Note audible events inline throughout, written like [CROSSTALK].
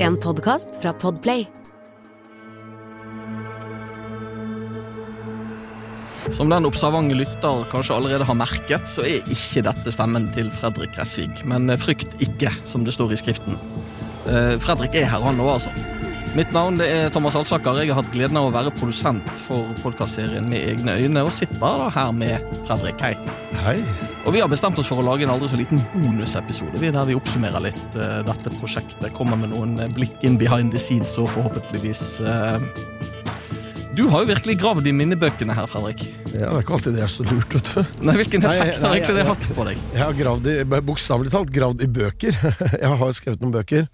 En podkast fra Podplay. Som den observante lytter kanskje allerede har merket, så er ikke dette stemmen til Fredrik Resvig Men frykt ikke, som det står i skriften. Eh, Fredrik er her, han nå, altså. Mitt navn det er Thomas Alsaker. Jeg har hatt gleden av å være produsent for podkastserien Med egne øyne, og sitter da her med Fredrik. Hei. Hei. Og vi har bestemt oss for å lage en aldri så liten bonusepisode der vi oppsummerer litt uh, dette prosjektet. Kommer med noen blikk in behind the scenes og forhåpentligvis uh, Du har jo virkelig gravd i minnebøkene her, Fredrik. Ja, Det er ikke alltid det er så lurt, vet du. Nei, Hvilken effekt Nei, nei, har egentlig det hatt på deg? Jeg har gravd i, bokstavelig talt gravd i bøker. [LAUGHS] Jeg har skrevet noen bøker.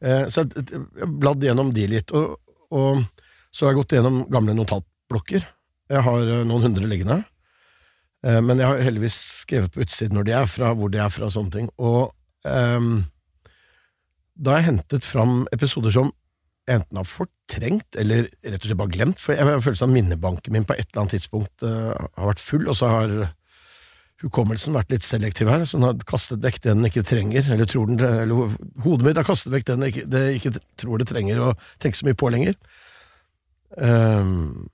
Eh, Så jeg jeg har bladd gjennom de litt. Og, og så har jeg gått gjennom gamle notatblokker. Jeg har eh, noen hundre liggende. Eh, Men jeg har heldigvis skrevet på utsiden når de er fra, hvor de er fra, og sånne ting. Og um, da har jeg hentet fram episoder som enten har fortrengt, eller rett og slett bare glemt. For jeg har følelsen av minnebanken min på et eller annet tidspunkt uh, har vært full, og så har hukommelsen vært litt selektiv her, så den har kastet vekk det den ikke trenger, eller tror den eller hodet mitt har kastet vekk den det ikke, det ikke tror det trenger å tenke så mye på lenger. Ehm,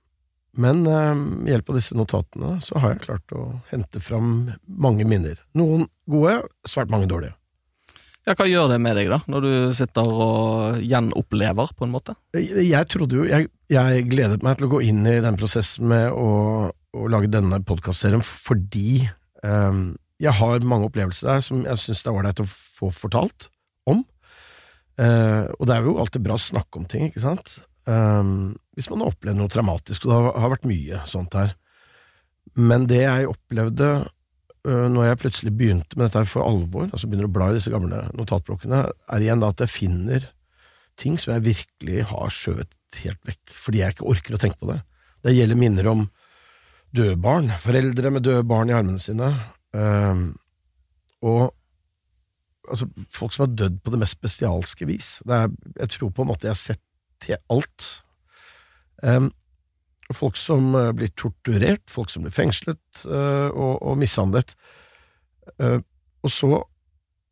men ehm, med hjelp av disse notatene så har jeg klart å hente fram mange minner. Noen gode, svært mange dårlige. Ja, Hva gjør det med deg, da, når du sitter og gjenopplever, på en måte? Jeg, jeg trodde jo jeg, jeg gledet meg til å gå inn i den prosessen med å, å lage denne podkastserien fordi um, jeg har mange opplevelser der som jeg syns det er ålreit å få fortalt om. Uh, og det er jo alltid bra å snakke om ting, ikke sant? Ehm, hvis man har opplevd noe traumatisk, og det har, vært mye sånt her. Men det jeg opplevde uh, når jeg plutselig begynte med dette for alvor, altså begynner å bla i disse gamle notatblokkene, er igjen da at jeg finner ting som jeg virkelig har skjøvet helt vekk, fordi jeg ikke orker å tenke på det. Det gjelder minner om døde barn, foreldre med døde barn i armene sine, um, og altså, folk som har dødd på det mest bestialske vis. Det er, jeg tror på en måte jeg har sett til alt. Um, folk som eh, blir torturert, folk som blir fengslet uh, og, og mishandlet. Uh, og så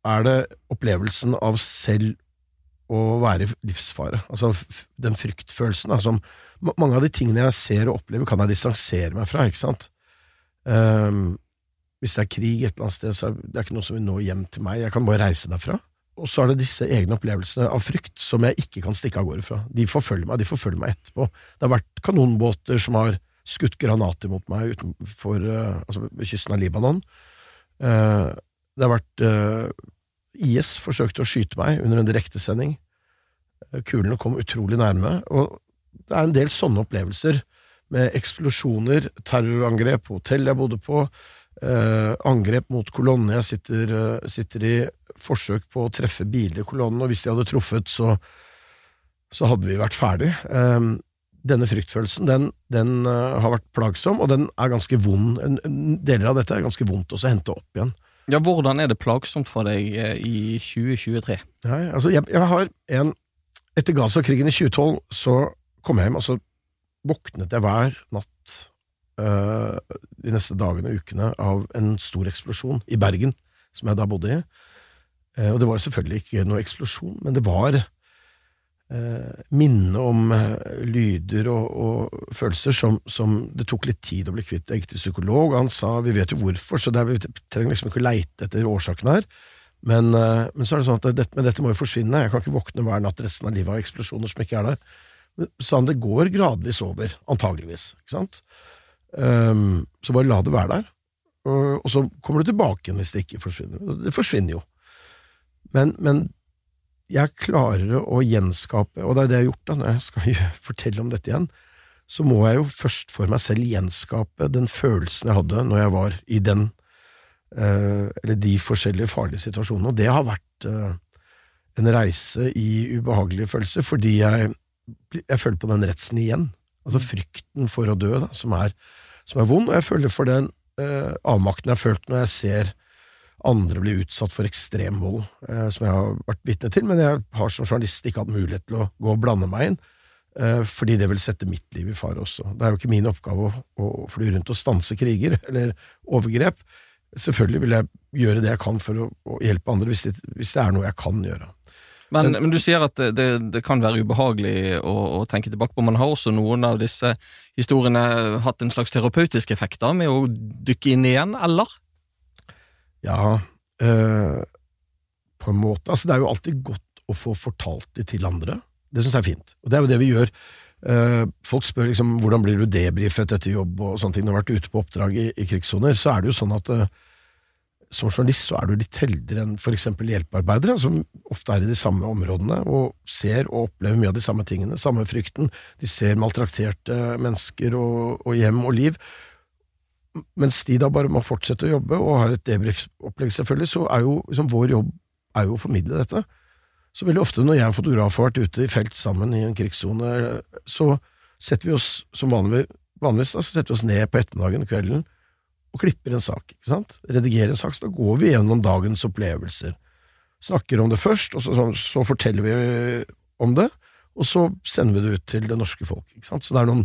er det opplevelsen av selv å være i livsfare. Altså den fryktfølelsen. Altså, mange av de tingene jeg ser og opplever, kan jeg distansere meg fra, ikke sant? Um, hvis det er krig et eller annet sted, så er det ikke noe som vil nå hjem til meg. Jeg kan bare reise derfra. Og så er det disse egne opplevelsene av frykt som jeg ikke kan stikke av gårde fra. De forfølger meg, de forfølger meg etterpå. Det har vært kanonbåter som har skutt granater mot meg utenfor, eh, altså kysten av Libanon. Eh, det har vært eh, IS forsøkte å skyte meg under en direktesending. Kulene kom utrolig nærme, og det er en del sånne opplevelser med eksplosjoner, terrorangrep på hotell jeg bodde på, angrep mot kolonnen jeg sitter, sitter i, forsøk på å treffe biler i kolonnen, og hvis de hadde truffet, så, så hadde vi vært ferdig. Um, denne fryktfølelsen, den, den uh, har vært plagsom, og den er ganske vond. En, en, deler av dette er ganske vondt også å hente opp igjen. Ja, Hvordan er det plagsomt for deg eh, i 2023? Nei, altså jeg, jeg har en Etter Gaza-krigen i 2012 så kom jeg hjem, og så våknet jeg hver natt øh, de neste dagene og ukene av en stor eksplosjon i Bergen, som jeg da bodde i. Eh, og det var selvfølgelig ikke noe eksplosjon, men det var eh, minne om eh, lyder og, og følelser som, som det tok litt tid å bli kvitt. Jeg gikk til psykolog, og han sa vi vet jo hvorfor, så er, vi trenger liksom ikke å leite etter årsaken her. Men, men så er det sånn at dette, dette må jo forsvinne, jeg kan ikke våkne hver natt resten av livet av eksplosjoner som ikke er der. Så han det går gradvis over, antageligvis, ikke sant? Um, så bare la det være der, og, og så kommer du tilbake igjen hvis det ikke forsvinner. Det forsvinner jo. Men, men jeg klarer å gjenskape, og det er det jeg har gjort da, når jeg skal [LAUGHS] fortelle om dette igjen, så må jeg jo først for meg selv gjenskape den følelsen jeg hadde når jeg var i den, eh, eller de forskjellige farlige situasjonene, og det har vært eh, en reise i ubehagelige følelser, fordi jeg, jeg føler på den redselen igjen, altså frykten for å dø, da, som er, som er vond, og jeg føler for den eh, avmakten jeg har følt når jeg ser andre blir utsatt for ekstrem vold, eh, som jeg har vært vitne til, men jeg har som journalist ikke hatt mulighet til å gå og blande meg inn, eh, fordi det vil sette mitt liv i fare også. Det er jo ikke min oppgave å, å fly rundt og stanse kriger [LAUGHS] eller overgrep. Selvfølgelig vil jeg gjøre det jeg kan for å, å hjelpe andre, hvis det, hvis det er noe jeg kan gjøre. Men, Men- men du sier at det, det, det kan være ubehagelig å, å tenke tilbake på. Man har også noen av disse historiene hatt en slags terapeutisk effekt da, med å dykke inn igjen, eller? Ja, eh, på en måte. Altså, det er jo alltid godt å få fortalt det til andre. Det syns jeg er fint. Og det er jo det vi gjør. Eh, folk spør liksom hvordan blir du debrifet etter jobb og sånne ting. Når du har vært ute på oppdrag i, i krigssoner, så er det jo sånn at eh, som journalist så er du litt heldigere enn f.eks. hjelpearbeidere, som ofte er i de samme områdene og ser og opplever mye av de samme tingene, samme frykten. De ser maltrakterte mennesker og, og hjem og liv. Mens de da bare må fortsette å jobbe og har et debrief-opplegg, selvfølgelig, så er jo liksom, vår jobb er jo å formidle dette. Så veldig ofte når jeg og fotograf har vært ute i felt sammen i en krigssone, så setter vi oss som vanlig, vanligvis da, så setter vi oss ned på ettermiddagen, kvelden, og klipper en sak. ikke sant? Redigerer en sak, så da går vi gjennom dagens opplevelser. Snakker om det først, og så, så, så forteller vi om det, og så sender vi det ut til det norske folk. ikke sant? Så det er noen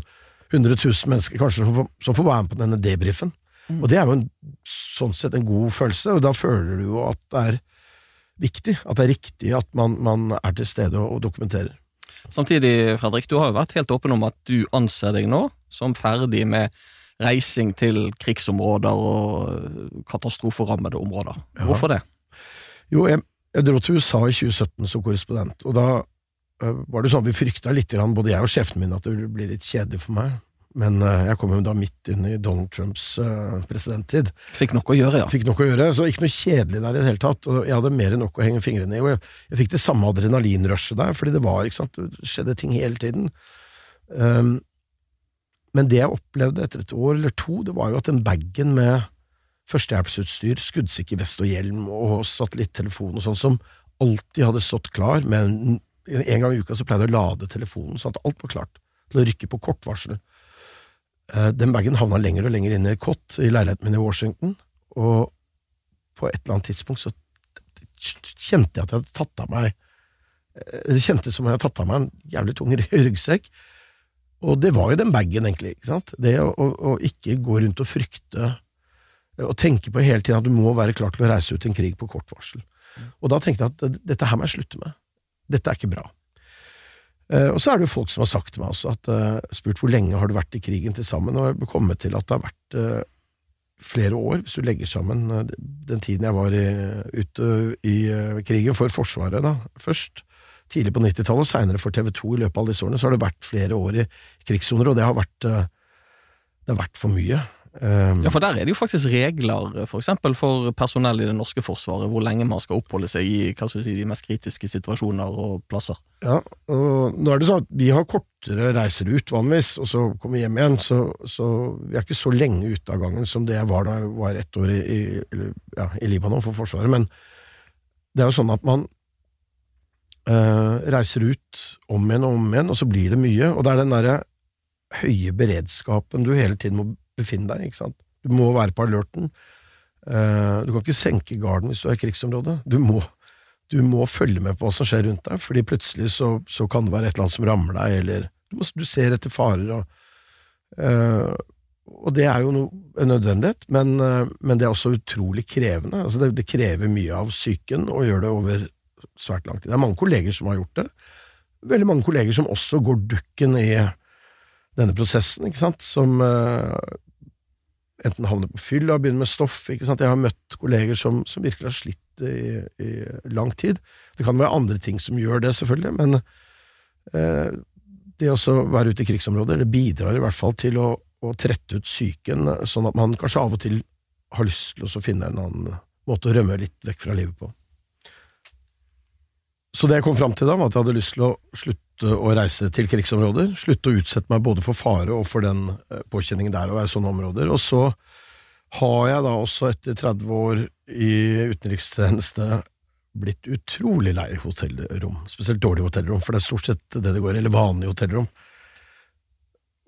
hundre tusen mennesker kanskje som får, som får være med på denne debrifen. Og det er jo en, sånn sett en god følelse, og da føler du jo at det er viktig, at det er riktig at man, man er til stede og, og dokumenterer. Samtidig, Fredrik, du har jo vært helt åpen om at du anser deg nå som ferdig med reising til krigsområder og katastroferammede områder. Hvorfor det? Jo, jeg, jeg dro til USA i 2017 som korrespondent, og da var det sånn at vi frykta litt, både jeg og sjefen min, at det ville bli litt kjedelig for meg. Men øh, jeg kom jo da midt inn i Donald Trumps øh, presidenttid. Fikk noe å gjøre, ja. Fikk nok å gjøre, så ikke noe kjedelig der i det hele tatt. Og jeg hadde mer enn nok å henge fingrene i. Og jeg, jeg fikk det samme adrenalinrushet der, fordi det var, ikke sant, det skjedde ting hele tiden. Um, men det jeg opplevde etter et år eller to, det var jo at den bagen med førstehjelpsutstyr, skuddsikker vest og hjelm og satellittelefon og sånn, som alltid hadde stått klar, med en gang i uka så pleide jeg å lade telefonen sånn at alt var klart til å rykke på kort varsel. Eh, Den bagen havna lenger og lenger inn i kott i leiligheten min i Washington, og på et eller annet tidspunkt så kjente jeg at jeg hadde tatt av meg eh, Det kjentes som om jeg hadde tatt av meg en jævlig tung ryggsekk. Og det var jo den bagen, egentlig. ikke sant? Det å, å, å ikke gå rundt og frykte og tenke på hele tiden at du må være klar til å reise ut i en krig på kort varsel. Og da tenkte jeg at dette her må jeg slutte med. Dette er ikke bra. Eh, og så er det jo folk som har sagt til meg også, at, eh, spurt hvor lenge har du vært i krigen til sammen, og jeg har kommet til at det har vært eh, flere år, hvis du legger sammen den tiden jeg var i, ute i krigen for Forsvaret, da, først, tidlig på 90-tallet, og seinere for TV 2 i løpet av disse årene, så har det vært flere år i krigssoner, og det har vært, det har vært for mye. Eh, Ja, For der er det jo faktisk regler, for eksempel for personell i det norske forsvaret, hvor lenge man skal oppholde seg i si, de mest kritiske situasjoner og plasser. Ja, og nå er det sånn at vi har kortere reiser ut vanligvis, og så kommer vi hjem igjen, så, så vi er ikke så lenge ute av gangen som det jeg var da jeg var ett år i, i, ja, i Libanon for Forsvaret, men det er jo sånn at man eh, reiser ut om igjen og om igjen, og så blir det mye, og det er den derre høye beredskapen du hele tiden må befinne deg ikke sant. Du må være på alerten. Eh, du kan ikke senke garden hvis du er i krigsområdet. Du må, du må følge med på hva som skjer rundt deg, fordi plutselig så, så kan det være et eller annet som rammer deg, eller du, må, du ser etter farer, og, eh, og det er jo no, en nødvendighet, men, eh, men det er også utrolig krevende. Altså det, det krever mye av psyken å gjøre det over svært lang tid. Det er mange kolleger som har gjort det. Veldig mange kolleger som også går dukken i denne prosessen, ikke sant, som enten havner på fylla, og begynner med stoff. Jeg har møtt kolleger som, som virkelig har slitt i, i lang tid. Det kan være andre ting som gjør det, selvfølgelig, men eh, det å være ute i krigsområder det bidrar i hvert fall til å, å trette ut psyken, sånn at man kanskje av og til har lyst til å finne en annen måte å rømme litt vekk fra livet på. Så det jeg kom fram til da, var at jeg hadde lyst til å slutte å reise til krigsområder. Slutte å utsette meg både for fare og for den eh, påkjenningen der å være i sånne områder. Og så har jeg da også etter 30 år i utenrikstjeneste blitt utrolig lei hotellrom. Spesielt dårlige hotellrom, for det er stort sett det det går, eller vanlige hotellrom.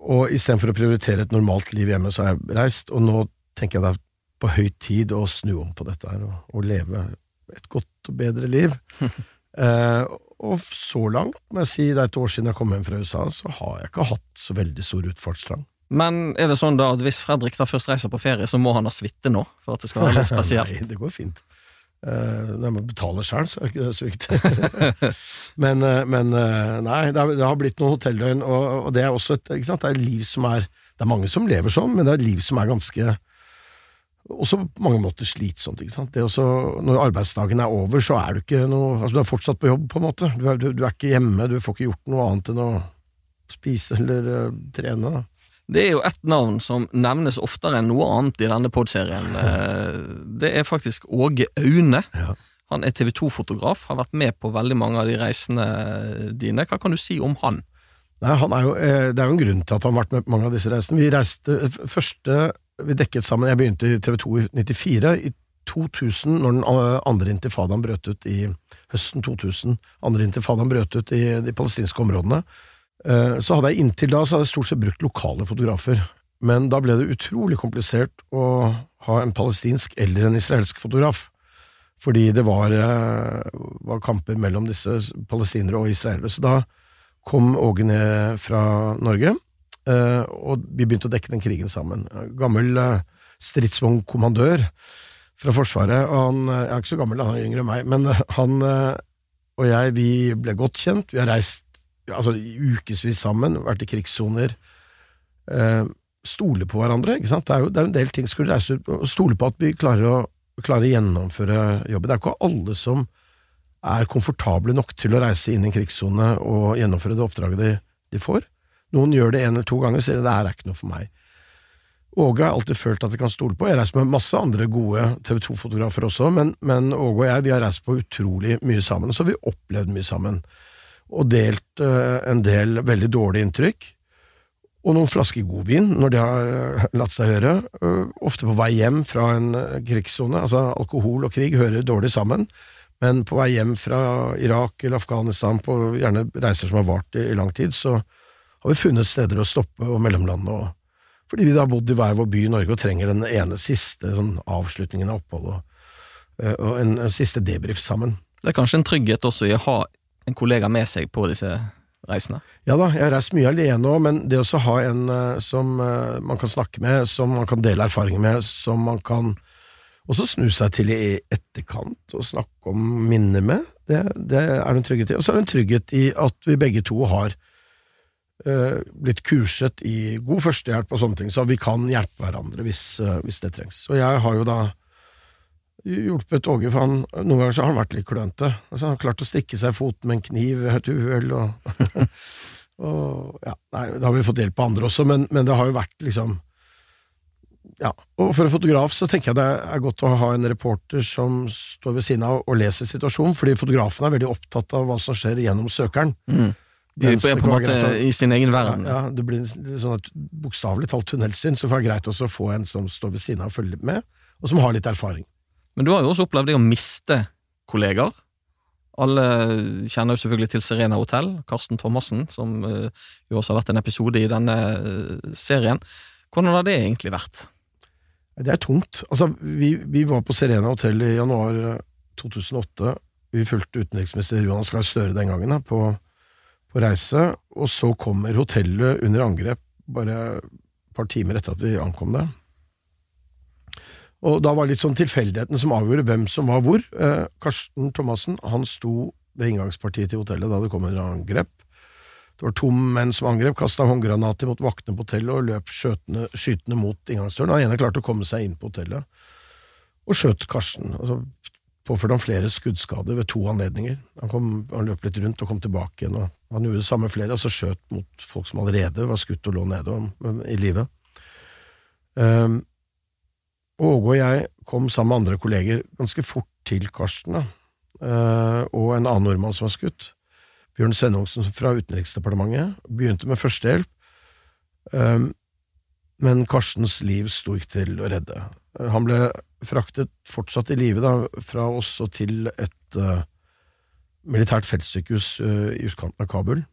Og istedenfor å prioritere et normalt liv hjemme, så har jeg reist, og nå tenker jeg det er på høy tid å snu om på dette her, og, og leve et godt og bedre liv. [LAUGHS] Eh, og så langt, må jeg si, det er et år siden jeg kom hjem fra USA, så har jeg ikke hatt så veldig stor utfartstrang. Men er det sånn da at hvis Fredrik da først reiser på ferie, så må han ha suite nå? For at det skal være litt [LAUGHS] spesielt? Nei, det går fint. Uh, når man betaler sjøl, så er ikke det så viktig. [LAUGHS] men, uh, men uh, nei, det har, det har, blitt noen hotelldøgn, og, og, det er også et? Det er liv som er Det er mange som lever sånn, men det er et liv som er ganske også på mange måter slitsomt. ikke sant? Det også, når arbeidsdagen er over, så er du ikke noe Altså, du er fortsatt på jobb, på en måte. Du er, du, du er ikke hjemme, du får ikke gjort noe annet enn å spise eller uh, trene. da. Det er jo ett navn som nevnes oftere enn noe annet i denne podserien. [LAUGHS] Eh, det er faktisk Åge Aune. Ja. Han er TV 2-fotograf, har vært med på veldig mange av de reisene dine. Hva kan du si om han? Nei, han er jo, eh, det er jo en grunn til at han har vært med på mange av disse reisene. Vi reiste første vi dekket sammen Jeg begynte i TV 2 i 94. I 2000, når den andre intifadaen brøt ut i høsten 2000, andre intifadaen brøt ut i de palestinske områdene, Eh, så hadde jeg inntil da så hadde jeg stort sett brukt lokale fotografer. Men da ble det utrolig komplisert å ha en palestinsk eller en israelsk fotograf. Fordi det var, eh, var kamper mellom disse palestinere og israelere. Så da kom Åge ned fra Norge, og vi begynte å dekke den krigen sammen. Gammel stridsvognkommandør fra Forsvaret. og han, Jeg er ikke så gammel, han er yngre enn meg, men han og jeg vi ble godt kjent. Vi har reist altså ukevis sammen, vært i krigssoner. Eh, stole på hverandre, ikke sant. Det er jo, det er en del ting skulle reise ut på, Stole på at vi klarer å, klarer å gjennomføre jobben. Det er ikke alle som er komfortable nok til å reise inn i en krigssone og gjennomføre det oppdraget de, de, får. Noen gjør det en eller to ganger og sier det her er ikke noe for meg. Åge har alltid følt at jeg kan stole på. Jeg har reist med masse andre gode TV 2-fotografer også, men, men Åge og jeg vi har reist på utrolig mye sammen, og så har vi opplevd mye sammen og delt uh, en del veldig dårlige inntrykk. Og noen flasker godvin når det har uh, latt seg høre. Uh, ofte på vei hjem fra en krigssone. Altså, alkohol og krig hører dårlig sammen. Men på vei hjem fra Irak eller Afghanistan, på gjerne reiser som har vart i, i lang tid, så har vi funnet steder å stoppe og mellomlande. Og, fordi vi da har bodd i hver vår by i Norge og trenger den ene siste sånn, avslutningen av oppholdet, og, og en, en siste debrief sammen. Det er kanskje en trygghet også i å ha en kollega med seg på disse reisene? Ja da, jeg har reist mye alene òg, men det å ha en uh, som uh, man kan snakke med, som man kan dele erfaringer med, som man kan også snu seg til i etterkant og snakke om minner med, det, det er en trygghet i. Og så er det en trygghet i at vi begge to har blitt kurset i god førstehjelp og sånne ting, så vi kan hjelpe hverandre hvis, hvis det trengs. Og jeg har jo da hjulpet Åge, for han, noen ganger så har han vært litt klønete. Altså, han har klart å stikke seg i foten med en kniv ved et uhell, og, [LAUGHS] og ja, nei, Da har vi fått hjelp av andre også, men, men, det har jo vært liksom Ja. Og for en fotograf så tenker jeg det er godt å ha en reporter som står ved siden av og leser situasjonen, fordi fotografen er veldig opptatt av hva som skjer gjennom søkeren. Mm. De er på en måte i sin egen verden. Ja, ja det blir sånn at bokstavelig talt tunnelsyn, så det er greit også å få en som står ved siden av og følger med, og som har litt erfaring. Men du har jo også opplevd det å miste kollegaer. Alle kjenner jo selvfølgelig til Serena Hotell, Karsten Thomassen, som uh, jo også har vært en episode i denne uh, serien. Hvordan har det egentlig vært? Det er tungt. Altså, vi, vi var på Serena Hotell i januar 2008. Eh, vi fulgte utenriksminister Jonas Gahr Støre den gangen da, på, på reise, og så kommer hotellet under angrep bare et par timer etter at vi ankom det. Og da var det litt sånn tilfeldigheten som avgjorde hvem som var hvor. Eh, Karsten Thomassen han sto ved inngangspartiet til hotellet da det kom under angrep. Det var to menn som angrep, kasta håndgranater mot vaktene på hotellet og løp skjøtende, skytende mot inngangsdøren. Den ene klarte å komme seg inn på hotellet og skjøt Karsten. Altså, påførte han flere skuddskader ved to anledninger. Han, kom, han, løp litt rundt og kom tilbake igjen. og Han gjorde det samme flere, altså skjøt mot folk som allerede var skutt og lå nede om, i live. Um, Åge og jeg kom sammen med andre kolleger ganske fort til Karsten. Uh, og en annen nordmann som var skutt. Bjørn Sennungsen fra Utenriksdepartementet begynte med førstehjelp, um, men Karstens liv sto ikke til å redde. Han ble fraktet fortsatt i live fra oss og til et uh, militært feltsykehus i utkanten av Kabul,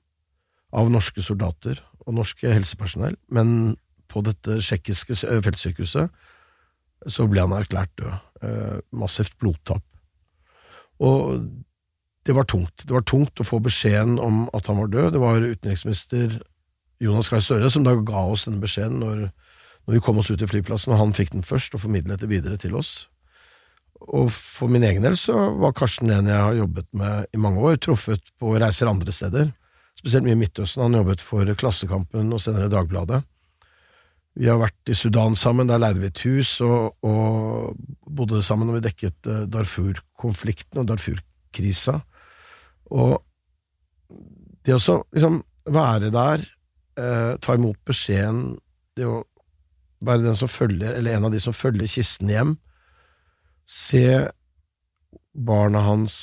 av norske soldater og norske helsepersonell, men på dette tsjekkiske feltsykehuset så ble han erklært død. Uh, massivt blodtap. Og det var tungt. Det var tungt å få beskjeden om at han var død. Det var utenriksminister Jonas Gahr Støre som da ga oss denne beskjeden når, når, vi kom oss ut til flyplassen, og han fikk den først og formidlet det videre til oss. og for min egen del så var Karsten en jeg har jobbet med i mange år, truffet på reiser andre steder, spesielt mye i Midtøsten. Han jobbet for Klassekampen og senere Dagbladet. Vi har vært i Sudan sammen, der leide vi et hus og, og bodde sammen og vi dekket eh, Darfur-konflikten og Darfur-krisa. Og det å liksom være der, eh, ta imot beskjeden, det å være den som følger, eller en av de som følger kisten hjem, se barna hans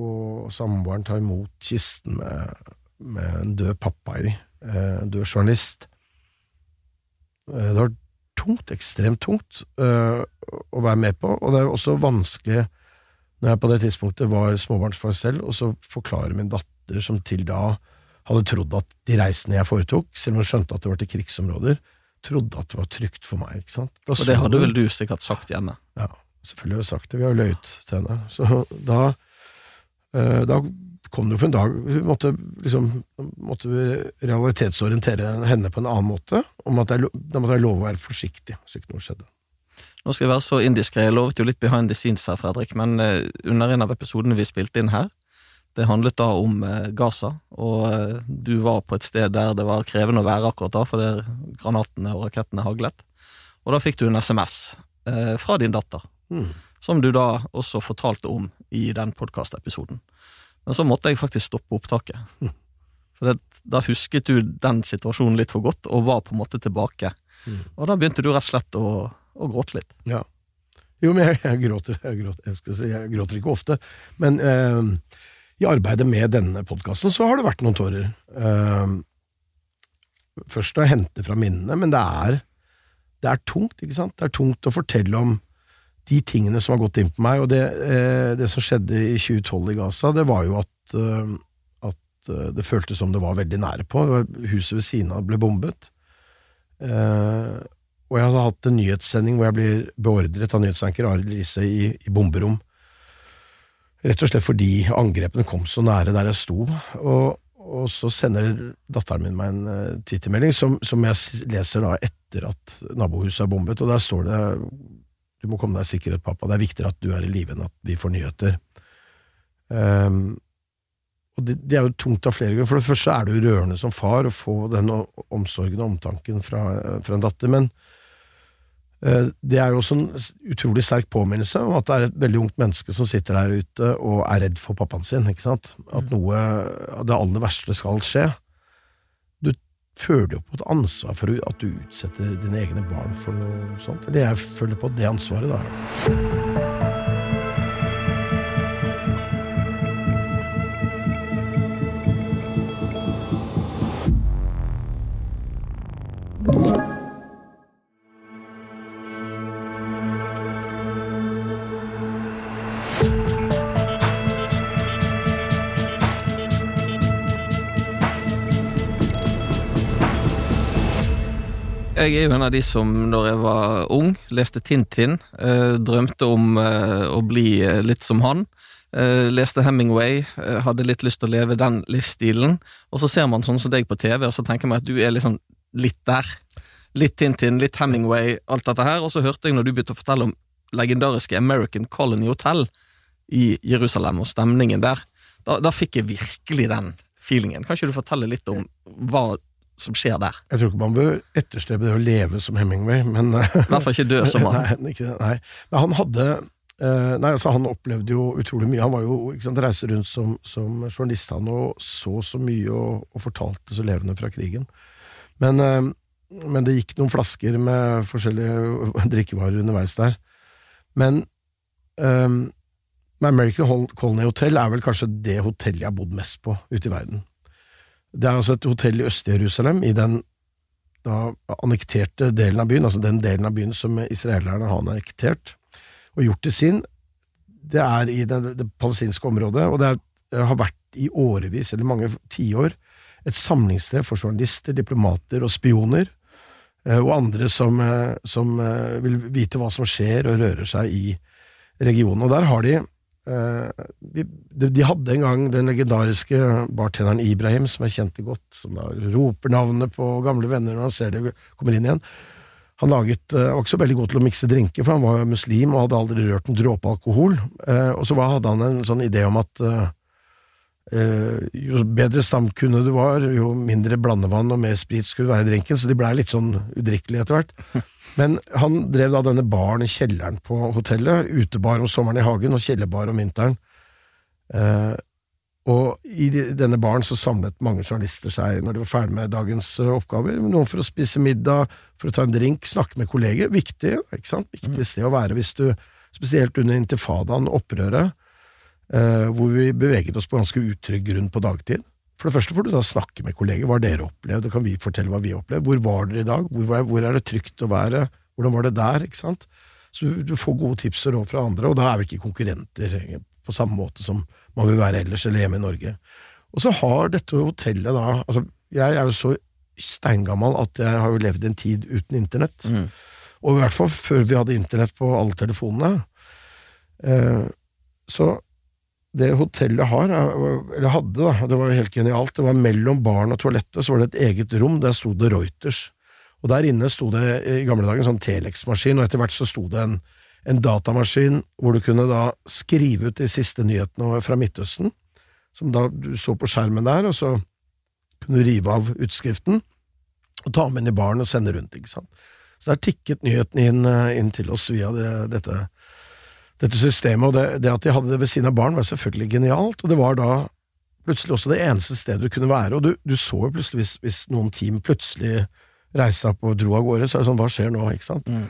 og samboeren ta imot kisten med, med en død pappa i, eh, en død journalist. Eh, det var tungt, ekstremt tungt, uh, å være med på, og det er også vanskelig når jeg på det tidspunktet var småbarnsfar selv, og så forklarer min datter, som til da hadde trodd at de reisene jeg foretok, selv om hun skjønte at det var til krigsområder, trodde at det var trygt for meg. ikke sant? Da og det hadde vel du sikkert sagt hjemme? Ja. Selvfølgelig har vi sagt det, vi har løyet til henne. Så da, eh, da kom det jo for en dag vi måtte, liksom, måtte realitetsorientere henne på en annen måte. om at jeg, Da måtte jeg love å være forsiktig, så ikke noe skjedde. Nå skal jeg være så indiskré, jeg lovet jo litt behind the scenes her, Fredrik, men uh, under en av episodene vi spilte inn her, det handlet da om uh, Gaza, og uh, du var på et sted der det var krevende å være akkurat da, fordi granatene og rakettene haglet. Og da fikk du en SMS fra din datter, Mm. Som du da også fortalte om i den podkastepisoden. Men så måtte jeg faktisk stoppe opptaket. Mm. For det, da husket du den situasjonen litt for godt, og var på en måte tilbake. Mm. Og da begynte du rett og slett å, å gråte litt. Ja. Jo, men jeg, jeg gråter. Jeg gråter, jeg, si, jeg gråter, ikke ofte. Men eh, i arbeidet med denne podkasten så har det vært noen tårer. Eh, først å hente fra minnene, men det er, det er tungt, ikke sant? Det er tungt å fortelle om de tingene som har gått inn på meg, og det, eh, det, som skjedde i 2012 i Gaza, det var jo at, eh, at eh, det føltes som det var veldig nære på. Huset ved siden av ble bombet. og jeg hadde hatt en nyhetssending hvor jeg blir beordret av nyhetsanker Arild Riise i, i bomberom. Rett og slett fordi angrepene kom så nære der jeg sto. Og, og så sender datteren min meg en twittermelding som, som jeg leser da etter at nabohuset er bombet, og der står det du må komme deg i sikkerhet, pappa. Det er viktigere at du er i live enn at vi får nyheter. Um, og det, det, er jo tungt av flere grunner. For det første er det jo rørende som far å få den omsorgen og omtanken fra, fra en datter. Men det er jo også en utrolig sterk påminnelse om at det er et veldig ungt menneske som sitter der ute og er redd for pappaen sin. ikke sant? At mm. noe av det aller verste skal skje Du føler jo på et ansvar for at du utsetter dine egne barn for noe sånt. Eller jeg føler på det ansvaret, da. Jeg er jo en av de som når jeg var ung, leste Tintin, eh, drømte om eh, å bli eh, litt som han. Leste Hemingway, hadde litt lyst til å leve den livsstilen. Og så ser man sånn som deg på TV, og så tenker man at du er liksom litt der. Litt Tintin, litt Hemingway, alt dette her. Og så hørte jeg når du begynte å fortelle om legendariske American Colony Hotel i Jerusalem, og stemningen der. Da, da fikk jeg virkelig den feelingen. Kan ikke du fortelle litt om hva som skjer der. Jeg tror ikke man bør etterstrebe det å leve som Hemingway, men I hvert fall ikke dø som [LAUGHS] han. Nei, ikke, nei. Men han hadde eh, Nei, altså Han opplevde jo utrolig mye. Han var jo ikke sant, reiste rundt som, som, journalist han og så så mye og, og fortalte så levende fra krigen. Men, eh, men, det gikk noen flasker med forskjellige [LAUGHS] drikkevarer underveis der. Men um, American Colony Hotel er vel kanskje det hotellet jeg har bodd mest på ute i verden. Det er altså et hotell i Øst-Jerusalem, i den da annekterte delen av byen, altså den delen av byen som israelerne har annektert og gjort til sin. Det er i det, det palestinske området, og det, er, det, har vært i årevis, eller mange tiår, et samlingssted for journalister, diplomater og spioner, eh, og andre som, eh, som eh, vil vite hva som skjer og rører seg i regionen. Og der har de de, de, hadde en gang den legendariske bartenderen Ibrahim, som jeg kjente godt, som roper navnet på gamle venner når han ser det kommer inn igjen. Han laget, uh, var ikke så veldig god til å mikse drinker, for han var muslim og hadde aldri rørt en dråpe alkohol. Uh, og så hadde han en sånn idé om at jo bedre stamkunde du var, jo mindre blandevann og mer sprit skulle være i drinken, så de blei litt sånn udrikkelige etter hvert. [LAUGHS] Men han drev da denne baren i kjelleren på hotellet, utebar om sommeren i hagen og kjellerbar om vinteren. Og i denne baren så samlet mange journalister seg når de var ferdig med dagens eh, oppgaver. Noen for å spise middag, for å ta en drink, snakke med kolleger. Viktig, ikke sant? Viktig mm. sted å være hvis du Spesielt under intifadaen, opprøret, eh, hvor vi beveget oss på ganske utrygg grunn på dagtid. For det første får du da snakke med kolleger. Hva har dere opplevd? Da kan vi fortelle hva vi har opplevd. Hvor var dere i dag? Hvor, hvor, er det trygt å være? Hvordan var det der? Ikke sant? Så du, du får gode tips og råd fra andre, og da er vi ikke konkurrenter på samme måte som man vil være ellers, eller hjemme i Norge. Og så har dette hotellet da altså Jeg er jo så steingammal at jeg har jo levd en tid uten internett. Mm. Og i hvert fall før vi hadde internett på alle telefonene. Eh, så det hotellet har, eller hadde, da, det var helt genialt, det var mellom baren og toalettet så var det et eget rom, der sto det Reuters. Og der inne sto det i gamle dager en sånn Telex-maskin, og etter hvert så sto det en en datamaskin hvor du kunne da skrive ut de siste nyhetene fra Midtøsten, som da du så på skjermen der, og så kunne du rive av utskriften og ta med inn i baren og sende rundt, ikke sant. Så der tikket nyhetene inn, eh, inn til oss via det, dette, dette, systemet, og det, det, at de hadde det ved siden av barn, var selvfølgelig genialt, og det var da plutselig også det eneste stedet du kunne være, og du, du så jo plutselig hvis, hvis, noen team plutselig reiste opp og dro av gårde, så er det sånn, hva skjer nå, ikke sant? Mm.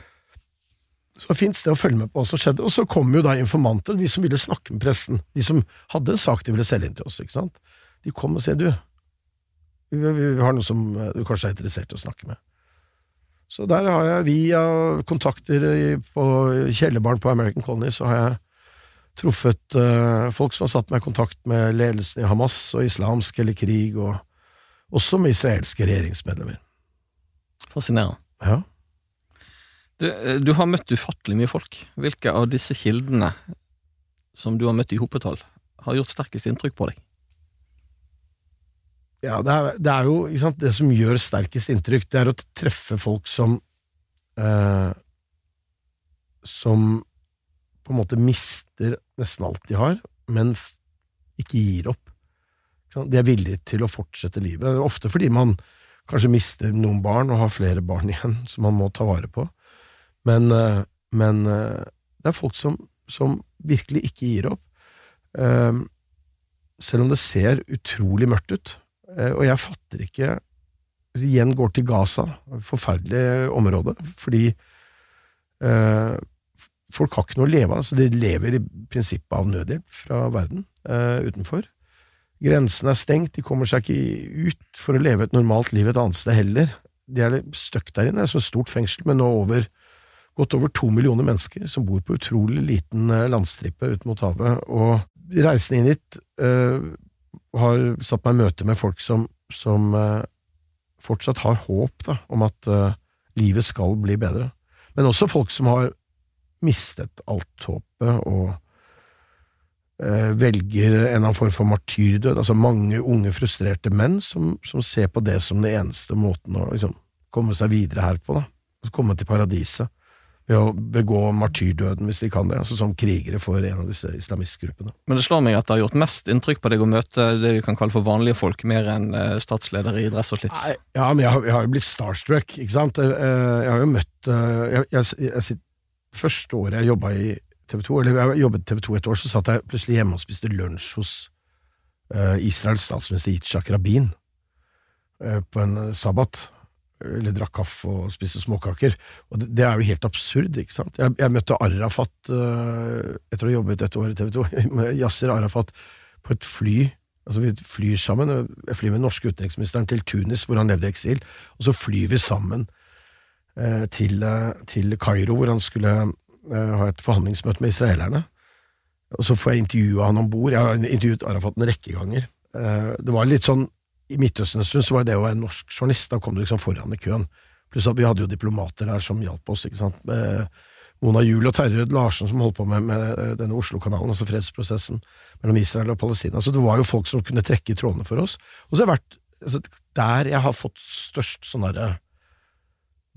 Så fint sted å følge med på hva som skjedde. Og så kom jo da informanter, de som ville snakke med pressen. De som hadde en sak de ville selge inn til oss. ikke sant? De kom og sa du, vi, vi, har noe som du kanskje er interessert i å snakke med. Så der har jeg, via kontakter på kjellerbaren på American Colony, så har jeg truffet uh, folk som har satt meg i kontakt med ledelsen i Hamas og islamsk eller krig, og også med israelske regjeringsmedlemmer. Fascinerende. Ja. Du, eh, du, har møtt ufattelig mye folk. Hvilke av disse kildene som du har møtt i hopetall, har gjort sterkest inntrykk på deg? Ja, det er, det er jo sant, Det som gjør sterkest inntrykk, det er å treffe folk som eh, Som på en måte mister nesten alt de har, men ikke gir opp. De er villige til å fortsette livet. Ofte fordi man kanskje mister noen barn og har flere barn [LAUGHS] igjen som man må ta vare på. Men, eh, men eh, det er folk som, som, virkelig ikke gir opp. Eh, selv om det ser utrolig mørkt ut. Og jeg fatter ikke Igjen går til Gaza, forferdelig område, fordi eh, folk har ikke noe å leve av. Altså, de lever i prinsippet av nødhjelp fra verden eh, utenfor. Grensen er stengt, de kommer seg ikke ut for å leve et normalt liv et annet sted heller. De er støkk der inne, det er som et stort fengsel, men nå over godt over to millioner mennesker som bor på utrolig liten eh, landstripe ut mot havet. Og reisen inn hit uh, har satt meg i møte med folk som, som uh, fortsatt har håp da, om at uh, livet skal bli bedre. Men også folk som har mistet alt håpet og velger en eller annen form for martyrdød. Altså mange unge, frustrerte menn som, som ser på det som den eneste måten å liksom, komme seg videre her på. da. Altså komme til paradiset ved å begå martyrdøden, hvis de kan det, altså som krigere for en av disse islamistgruppene. Men det slår meg at det har gjort mest inntrykk på deg å møte det vi kan kalle for vanlige folk, mer enn uh, statsledere i dress og slips? Nei, ja, men jeg har, jeg har, jo blitt starstruck, ikke sant. Jeg, eh, jeg har jo møtt jeg, jeg, Første året jeg jobba i TV 2, eller jeg jobbet TV 2 et år, så satt jeg plutselig hjemme og spiste lunsj hos uh, Israels statsminister Yitzhak Rabin på en sabbat eller drakk kaffe og spiste småkaker. Og det, det, er jo helt absurd, ikke sant. Jeg, jeg møtte Arafat uh, etter å ha jobbet et år i TV 2, med [LAUGHS] Yasser Arafat på et fly. Altså Vi flyr sammen. Jeg flyr med den norske utenriksministeren til Tunis, hvor han levde i eksil. Og så flyr vi sammen uh, til, uh, til Kairo, hvor han skulle ha et forhandlingsmøte med israelerne. Og så får jeg intervjua han om bord. Jeg har intervjuet Arafat en rekke ganger. det var litt sånn i Midtøsten en stund så var det å være norsk journalist, da kom du liksom foran i køen. Pluss at vi hadde jo diplomater der som hjalp oss. ikke sant? Mona Juel og Terje Larsen som holdt på med, med denne Oslo-kanalen, altså fredsprosessen mellom Israel og Palestina. Så det var jo folk som kunne trekke i trådene for oss. Og så har jeg vært altså, der jeg har fått størst sånn derre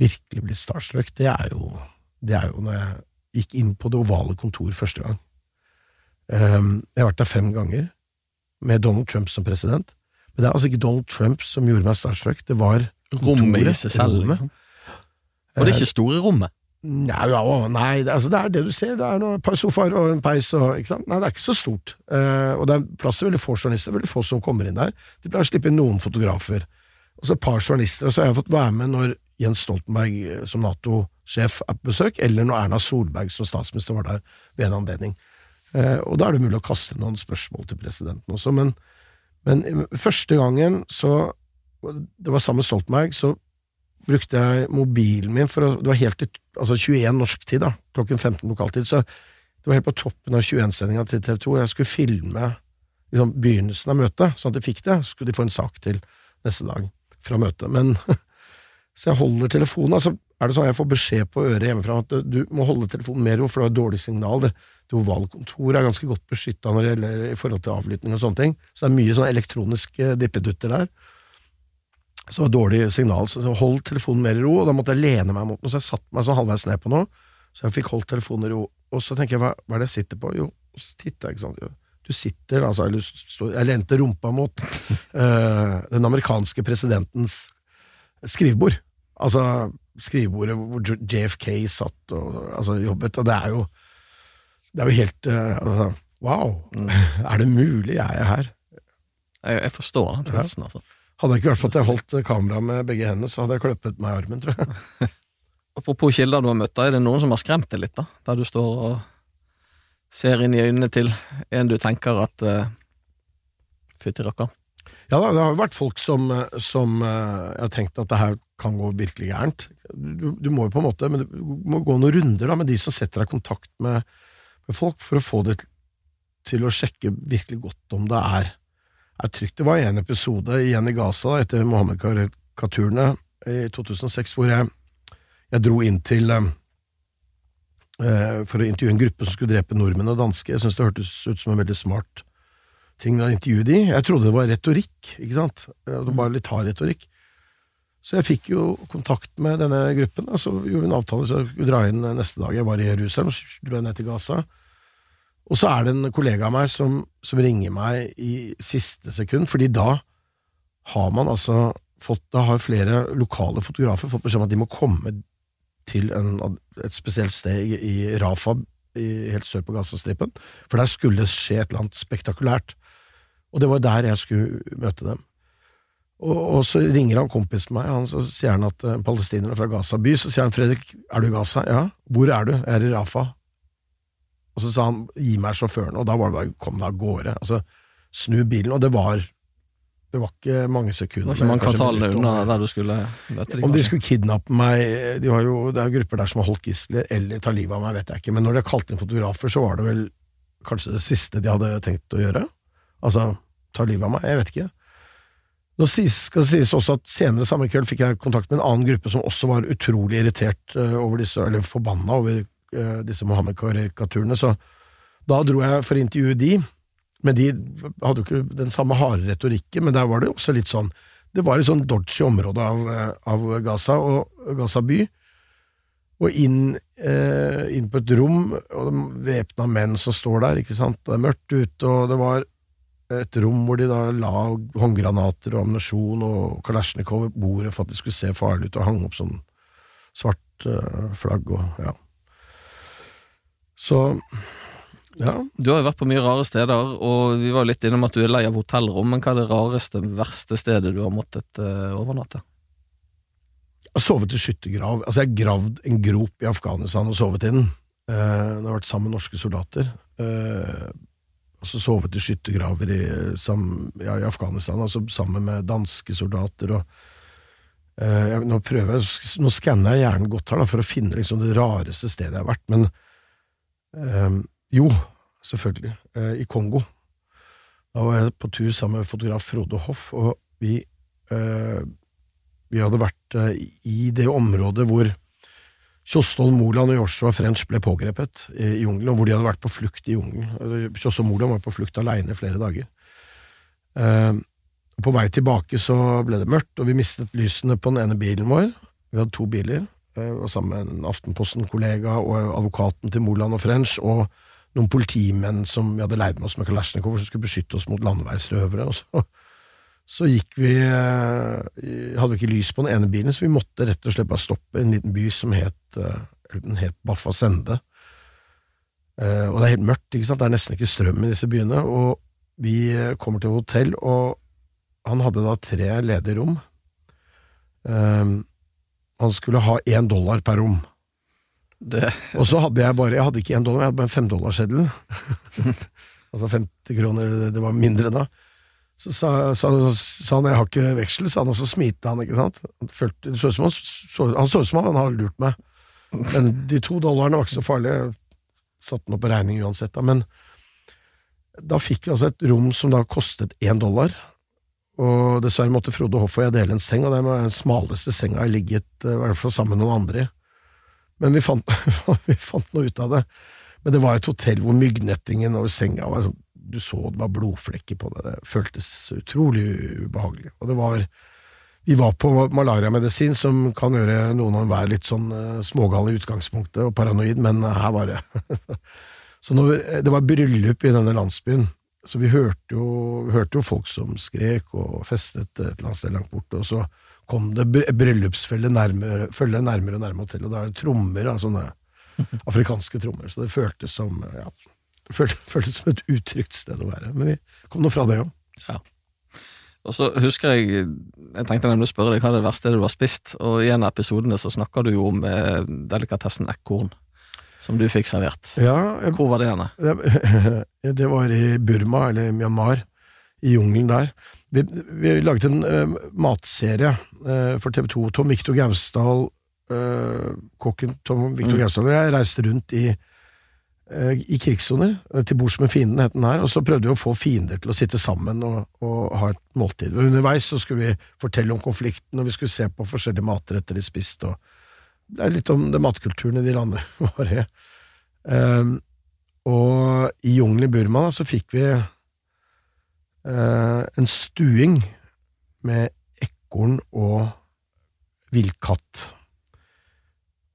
virkelig blitt starstruck, det er jo, det er jo når jeg gikk inn på det ovale kontor første gang. Um, jeg har vært der fem ganger, med Donald Trump som president. Men det er altså ikke Donald Trump som gjorde meg starstruck, det var Rommet i seg selv, liksom. Og det er ikke store rommet. Nei, ja, å, nei det, altså, det er det du ser. Det er noe, et par sofaer og en peis. Og? Nei, det er ikke så stort. Eh, og det er plass til veldig få journalister. Veldig få som kommer inn der. De pleier å slippe inn noen fotografer. Og så et par journalister. Og så har jeg fått være med når Jens Stoltenberg eh, som Nato-sjef er på besøk, eller når Erna Solberg som statsminister var der ved en anledning. Eh, og da er det mulig å kaste noen spørsmål til presidenten også. Men, men eh, første gangen så Det var sammen med Stoltenberg, så brukte jeg mobilen min for å Det var helt altså 21 norsk tid, da, klokken 15 lokaltid, så det var helt på toppen av 21-sendinga til TV 2. Jeg skulle filme liksom, begynnelsen av møtet, sånn at de fikk det. Så skulle de få en sak til neste dag fra møtet. Men [LAUGHS] Så jeg holder telefonen. altså er det sånn Jeg får beskjed på øret hjemmefra at du må holde telefonen mer for det er et dårlig signal. Det, det Ovalkontoret er ganske godt beskytta i forhold til avlytting og sånne ting. Så det er mye sånn elektroniske dippedutter der. Så det var dårlig signal. Så jeg holdt telefonen mer i ro, og da måtte jeg lene meg mot noe. Så jeg satte meg sånn halvveis ned på noe, så jeg fikk holdt telefonen i ro. Og så tenker jeg, hva, hva er det jeg sitter på? Jo, så jeg, ikke sant. Jo, Du sitter, altså, eller står- jeg lente rumpa mot uh, [LAUGHS] den amerikanske presidentens skrivebord. Altså skrivebordet hvor JFK satt og altså, jobbet, og det er jo Det er jo helt eh, altså, Wow! [LAUGHS] Er det mulig jeg er her? Jeg, jeg forstår den følelsen, altså. Hadde jeg ikke vært for at jeg holdt kameraet med begge hendene, så hadde jeg kløppet meg i armen, tror jeg. [LAUGHS] Apropos kilder du har møtt, er det noen som har skremt deg litt, da? Der du står og ser inn i øynene til en du tenker at uh, Fytti rakkeren. Ja da, det har jo vært folk som, som eh, har tenkt at det her kan gå virkelig gærent. Du, du må jo på en måte, men du må gå noen runder da med de som setter deg i kontakt med, med folk, for å få det til, til å sjekke virkelig godt om det er, er trygt. Det var en episode igjen i Gaza da, etter Mohammed-karikaturene i 2006, hvor jeg, jeg dro inn til eh, eh, for å intervjue en gruppe som skulle drepe nordmenn og danske. Jeg synes det hørtes ut som en veldig smart ting da jeg intervjuet de. Jeg trodde det var retorikk, ikke sant? Det var bare litt hard retorikk. Så jeg fikk jo kontakt med denne gruppen, og så gjorde vi en avtale så jeg skulle dra inn neste dag. Jeg var i Jerusalem, så dro jeg ned til Gaza. Og så er det en kollega av meg som, som ringer meg i siste sekund, fordi da har man altså fått Da har flere lokale fotografer fått beskjed om at de må komme til en, et spesielt sted i, i Rafa, i, helt sør på Gazastripen, for der skulle det skje et eller annet spektakulært. Og det var der jeg skulle møte dem. Og, og så ringer han kompisen meg, han, så sier han at uh, palestinere fra Gaza by, så sier han Fredrik, er du i Gaza? Ja. Hvor er du? Jeg er i Rafa. Og så sa han gi meg sjåføren, og da var det bare kom deg av gårde. Altså, snu bilen, og det var det var ikke mange Det sekunder. var ikke mange kvartalene unna der du skulle møte dem. Om de skulle kidnappe meg de har jo, Det er grupper der som har holdt gisler, eller tar livet av meg, vet jeg ikke. Men når de har kalt inn fotografer, så var det vel kanskje det siste de hadde tenkt å gjøre. Altså ta livet av meg. Jeg vet ikke. Nå skal det sies også at Senere samme kveld fikk jeg kontakt med en annen gruppe som også var utrolig irritert eh, over disse, eller forbanna over eh, disse Mohammed-karikaturene. Så da dro jeg for å intervjue de. Men de hadde jo ikke den samme harde retorikken, men der var det også litt sånn Det var et sånn dodgy område av, eh, av Gaza og Gaza by. Og inn, eh, inn på et rom, og det væpna menn som står der, ikke sant. Det er mørkt ute, og det var et rom hvor de da la håndgranater og ammunisjon og Kalasjnikov på bordet for at det skulle se farlig ut, og hang opp sånn svart uh, flagg og ja. Så ja. Du har jo vært på mye rare steder, og vi var jo litt innom at du er lei av hotellrom, men hva er det rareste, verste stedet du har måttet uh, overnatte? Jeg har sovet i skyttergrav. Altså, jeg har gravd en grop i Afghanistan og sovet i den. Uh, jeg har vært sammen med norske soldater. Eh, og så sovet i skyttergraver i, ja, i Afghanistan, altså sammen med danske soldater og eh, Nå prøver jeg, nå skanner jeg hjernen godt her da, for å finne liksom, det rareste stedet jeg har vært, men eh, jo, selvfølgelig, eh, i Kongo. Da var jeg på tur sammen med fotograf Frode Hoff, og vi eh, vi hadde vært eh, i det området hvor Kjostolv Moland og Joshua French ble pågrepet i jungelen, og hvor de hadde vært på flukt i jungelen. Kjostolv Moland var på flukt alene flere dager. Eh, og på vei tilbake så ble det mørkt, og vi mistet lysene på den ene bilen vår. Vi hadde to biler. Jeg var sammen med en Aftenposten-kollega og advokaten til Moland og French, og noen politimenn som vi hadde leid med oss med Kalasjnikov, som skulle beskytte oss mot landeveisrøvere. Og så, så gikk vi eh, Hadde vi ikke lys på den ene bilen, så vi måtte rett og slett bare stoppe i en liten by som het, eh, den het Baffa Sende. Eh, og det er helt mørkt, ikke sant? det er nesten ikke strøm i disse byene. Og vi kommer til hotell, og han hadde da tre ledige rom. han skulle ha én dollar per rom. Det. [LAUGHS] Og så hadde jeg bare Jeg hadde ikke én dollar, jeg hadde bare en femdollarseddel. [LAUGHS] altså 50 kroner, det, det var mindre da. Så sa, sa, sa, han jeg har ikke veksel, sa han, og så smilte han, ikke sant. Han, følte, så han, så, han så ut som han hadde lurt meg. Men de to dollarene var ikke så farlige. Satte den opp regning uansett, da. Men da fikk vi altså et rom som da kostet én dollar. Og dessverre måtte Frode Hoff og jeg dele en seng, og det var den smaleste senga jeg ligget, i hvert fall sammen med noen andre i. Men vi fant, [LAUGHS] vi fant, noe ut av det. Men det var et hotell hvor myggnettingen over senga var sånn Du så det var blodflekker på det. Det føltes utrolig ubehagelig. Og det var Vi var på malariamedisin, som kan gjøre noen av være litt sånn uh, smågal i utgangspunktet og paranoid, men uh, her var det [LAUGHS] Så når, det var bryllup i denne landsbyen, så vi hørte jo, hørte jo folk som skrek og festet et eller annet sted langt borte, og så kom det bryllupsfølge nærmere, nærmere og nærmere hotellet, og da er det trommer, av sånne [LAUGHS] afrikanske trommer. Så det føltes som ja, føltes, som et utrygt sted å være. Men vi kom nå fra det òg. Ja. Og så husker jeg Jeg tenkte nemlig å spørre deg hva er det verste du har spist, og i en av episodene så snakker du jo om eh, delikatessen ekorn. Som du fikk servert. Ja, jeg, Hvor var det henne? [LAUGHS] Det var i Burma, eller Myanmar. I jungelen der. Vi, vi laget en uh, matserie uh, for TV 2. Tom Viktor Gausdal, uh, kokken Tom Viktor mm. Gausdal og jeg reiste rundt i, i krigssoner. Til bords med fienden, het den her. Og så prøvde vi å få fiender til å sitte sammen og, og ha et måltid. Og underveis så skulle vi fortelle om konflikten, og vi skulle se på forskjellige matretter de spiste. og Det er litt om det matkulturen i de landene [LAUGHS] var i. Um, og i jungelen i Burma da, så fikk vi uh, en stuing med ekorn og villkatt.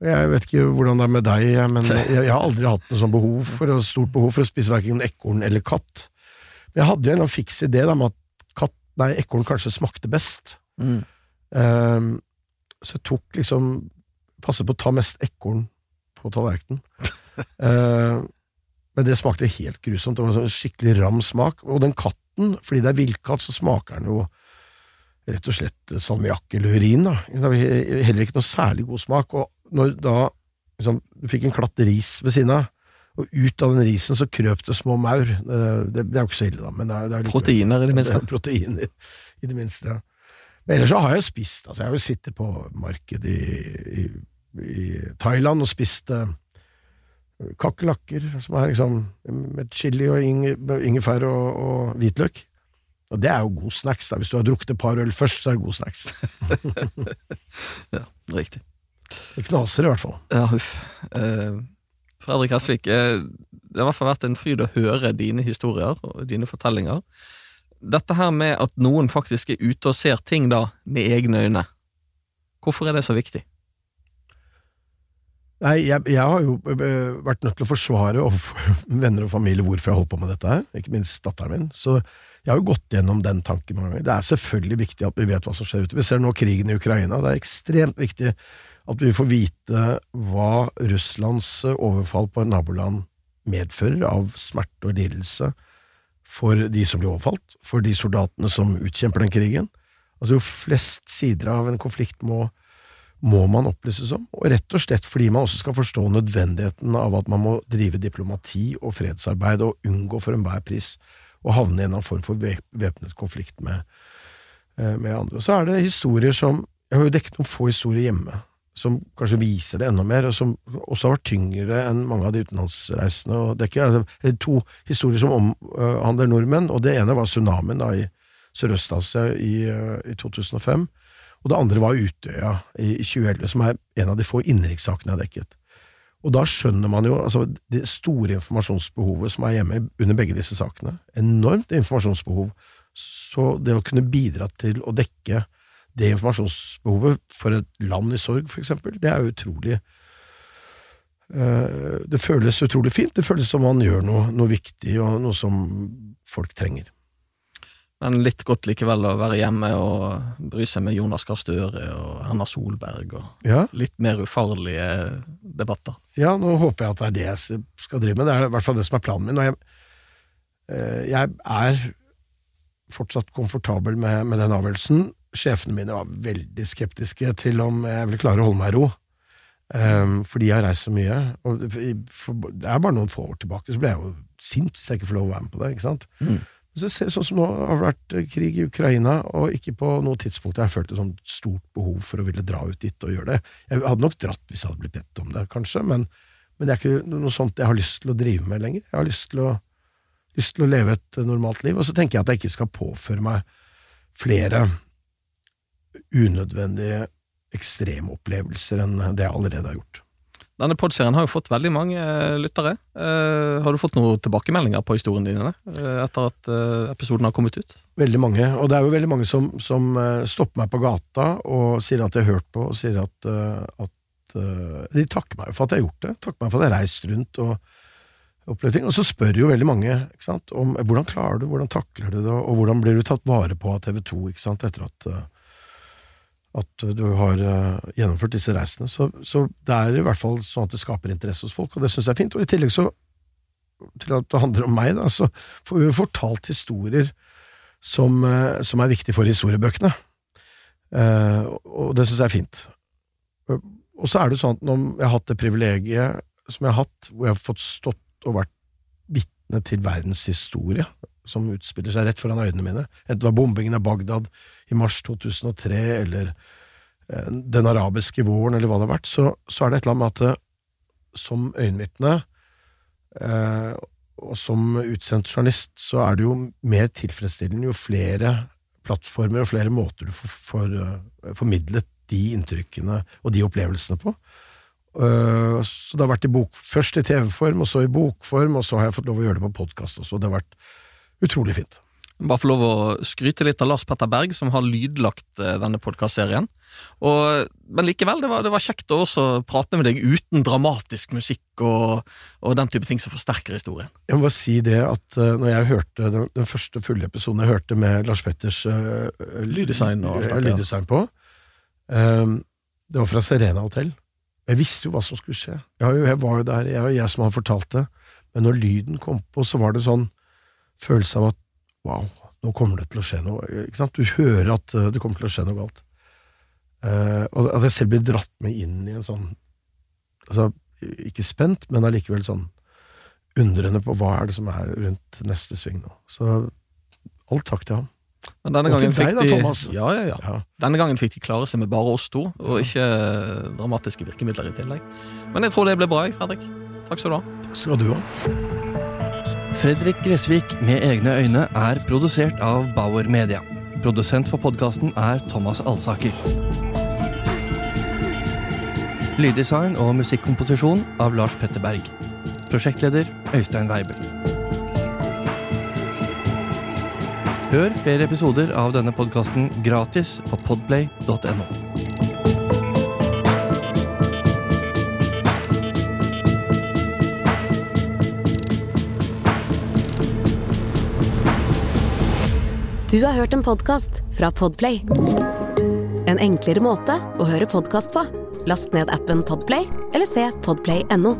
Jeg vet ikke hvordan det er med deg, men [LAUGHS] jeg, jeg har aldri hatt noe sånt behov for, stort behov for å spise verken ekorn eller katt. Men jeg hadde jo en fiks idé da, med at katt, nei, ekorn kanskje smakte best. Mm. Um, så jeg tok liksom Passet på å ta mest ekorn på tallerkenen. uh, [LAUGHS] men det smakte helt grusomt. Det var en sånn skikkelig ram smak. Og den katten katten, fordi det er villkatt, så smaker den jo rett og slett salmiakk eller urin. da. Det er heller ikke noe særlig god smak. Og når da liksom, du fikk en klatt ris ved siden av, og ut av den risen så krøp det små maur. Det, det, det er jo ikke så ille, da. Men det er, det er proteiner, i det minste. [LAUGHS] proteiner, i det minste, ja. Men ellers så har jeg spist. altså Jeg har jo sittet på markedet i, i, i Thailand og spist uh, kakerlakker som er liksom med chili og ingefær og, og, hvitløk. Og det er jo god snacks. da. Hvis du har drukket et par øl først, så er det god snacks. [LAUGHS] ja, riktig. Det knaser i hvert fall. Ja, huff. Eh, Fredrik Hesvik, eh, det har i hvert fall vært en fryd å høre dine historier og dine fortellinger. Dette her med at noen faktisk er ute og ser ting da med egne øyne, hvorfor er det så viktig? Nei, jeg, jeg, har jo eh, vært nødt til å forsvare overfor [LAUGHS] venner og familie hvorfor jeg holder på med dette her, ikke minst datteren min. Så jeg har jo gått gjennom den tanken mange ganger. Det er selvfølgelig viktig at vi vet hva som skjer ute. Vi ser nå krigen i Ukraina. Det er ekstremt viktig at vi får vite hva Russlands overfall på naboland medfører av smerte og lidelse for de som blir overfalt, for de soldatene som utkjemper den krigen. Altså Jo flest sider av en konflikt må må man opplyses om, og rett og slett fordi man også skal forstå nødvendigheten av at man må drive diplomati og fredsarbeid og unngå for enhver pris å havne i en eller annen form for væpnet konflikt med, eh, med andre. Og så er det historier som Jeg har jo dekket noen få historier hjemme som kanskje viser det enda mer, og som også har vært tyngre enn mange av de utenlandsreisende. Det er altså, to historier som omhandler nordmenn, og det ene var tsunamien da, i Sørøst-Asia i, eh, i 2005 og det andre var Utøya i 2011, som er en av de få innenrikssakene jeg har dekket. Og da skjønner man jo altså, det store informasjonsbehovet som er hjemme under begge disse sakene. Enormt informasjonsbehov. Så det å kunne bidra til å dekke det informasjonsbehovet for et land i sorg, for eksempel, det er jo utrolig eh, Det føles utrolig fint. Det føles som man gjør noe, noe viktig, og noe som folk trenger. Men litt godt likevel å være hjemme og bry seg med Jonas Gahr Støre og Erna Solberg og Ja, litt mer ufarlige debatter. ja, nå håper jeg at det er det jeg skal drive med. Det er i hvert fall det som er planen min. Og jeg, eh, jeg er fortsatt komfortabel med, med den avgjørelsen. Sjefene mine var veldig skeptiske til om jeg ville klare å holde meg i ro. Um, fordi jeg har reist så mye. Og for, det er bare noen få år tilbake, så ble jeg jo sint hvis jeg ikke får lov å være med på det. ikke sant? Mm. Så ser, sånn som nå har det vært eh, krig i Ukraina, og ikke på noe tidspunkt har jeg følt et sånt stort behov for å ville dra ut dit og gjøre det. Jeg hadde nok dratt hvis jeg hadde blitt bedt om det, kanskje, men, men det er ikke noe sånt jeg har lyst til å drive med lenger. Jeg har lyst til å, lyst til å leve et normalt liv, og så tenker jeg at jeg ikke skal påføre meg flere unødvendige ekstremopplevelser enn det jeg allerede har gjort. Denne podserien har jo fått veldig mange eh, lyttere. Eh, har du fått noen tilbakemeldinger på historiene dine eh, etter at eh, episoden har kommet ut? Veldig mange, og det er jo veldig mange som, som eh, stopper meg på gata og sier at de har hørt på, og sier at, at De takker meg for at jeg har gjort det, takker meg for at jeg har reist rundt og opplevd ting. Og så spør jo veldig mange ikke sant, om hvordan klarer du hvordan takler du det, og hvordan blir du tatt vare på av TV 2 ikke sant, etter at at du har eh, gjennomført disse reisene. Så, så det er i hvert fall sånn at det skaper interesse hos folk, og det syns jeg er fint. Og i tillegg så, til at det handler om meg, da, så får vi jo fortalt historier som, eh, som er viktige for historiebøkene. Eh, og det syns jeg er fint. Eh, Og så er det sånn at når jeg har hatt det privilegiet som jeg har hatt, hvor jeg har fått stått og vært vitne til verdenshistorie, som utspiller seg rett foran øynene mine, enten det var bombingen av Bagdad i mars 2003, eller eh, den arabiske våren, eller hva det har vært, så, så er det et eller annet med at eh, som øyenvitne eh, og som utsendt journalist, så er det jo mer tilfredsstillende jo flere plattformer og flere måter du får, får uh, formidlet de inntrykkene og de opplevelsene på. Eh, så det har vært i bok, først i TV-form, og så i bokform, og så har jeg fått lov å gjøre det på podkast også. Det har vært utrolig fint. Bare få lov å skryte litt av Lars Petter Berg, som har lydlagt eh, denne podkastserien. Men likevel, det var, det var kjekt å også prate med deg uten dramatisk musikk og, og den type ting som forsterker historien. Jeg må bare si det at uh, når jeg hørte den, den første fulle episoden jeg hørte med Lars Petters uh, Lyddesign og alt dette, lyddesign på, um, det var fra Serena hotell. Jeg visste jo hva som skulle skje. Jeg, jeg var jo der, jeg jeg som hadde fortalt det. Men når lyden kom på, så var det sånn følelse av at wow, nå kommer det til å skje noe. Ikke sant? Du hører at uh, det kommer til å skje noe galt. Uh, og at jeg selv blir dratt med inn i en sånn altså, Ikke spent, men allikevel sånn undrende på hva er det som er rundt neste sving nå. Så all takk til ham. Men denne gangen deg fikk da, de, Thomas. Ja, ja, ja. Denne gangen fikk de klare seg med bare oss to, og ikke eh, dramatiske virkemidler i tillegg. Men jeg tror det ble bra, jeg, Fredrik. Takk skal du ha. Takk skal du ha. Fredrik Gressvik med egne øyne er produsert av Bauer Media. Produsent for podkasten er Thomas Alsaker. Lyddesign og musikkomposisjon av Lars Petter Berg. Prosjektleder Øystein Weibel. Hør flere episoder av denne podkasten gratis på podplay.no. Du har hørt en podkast fra Podplay. En enklere måte å høre podkast på. Last ned appen Podplay, eller se podplay.no.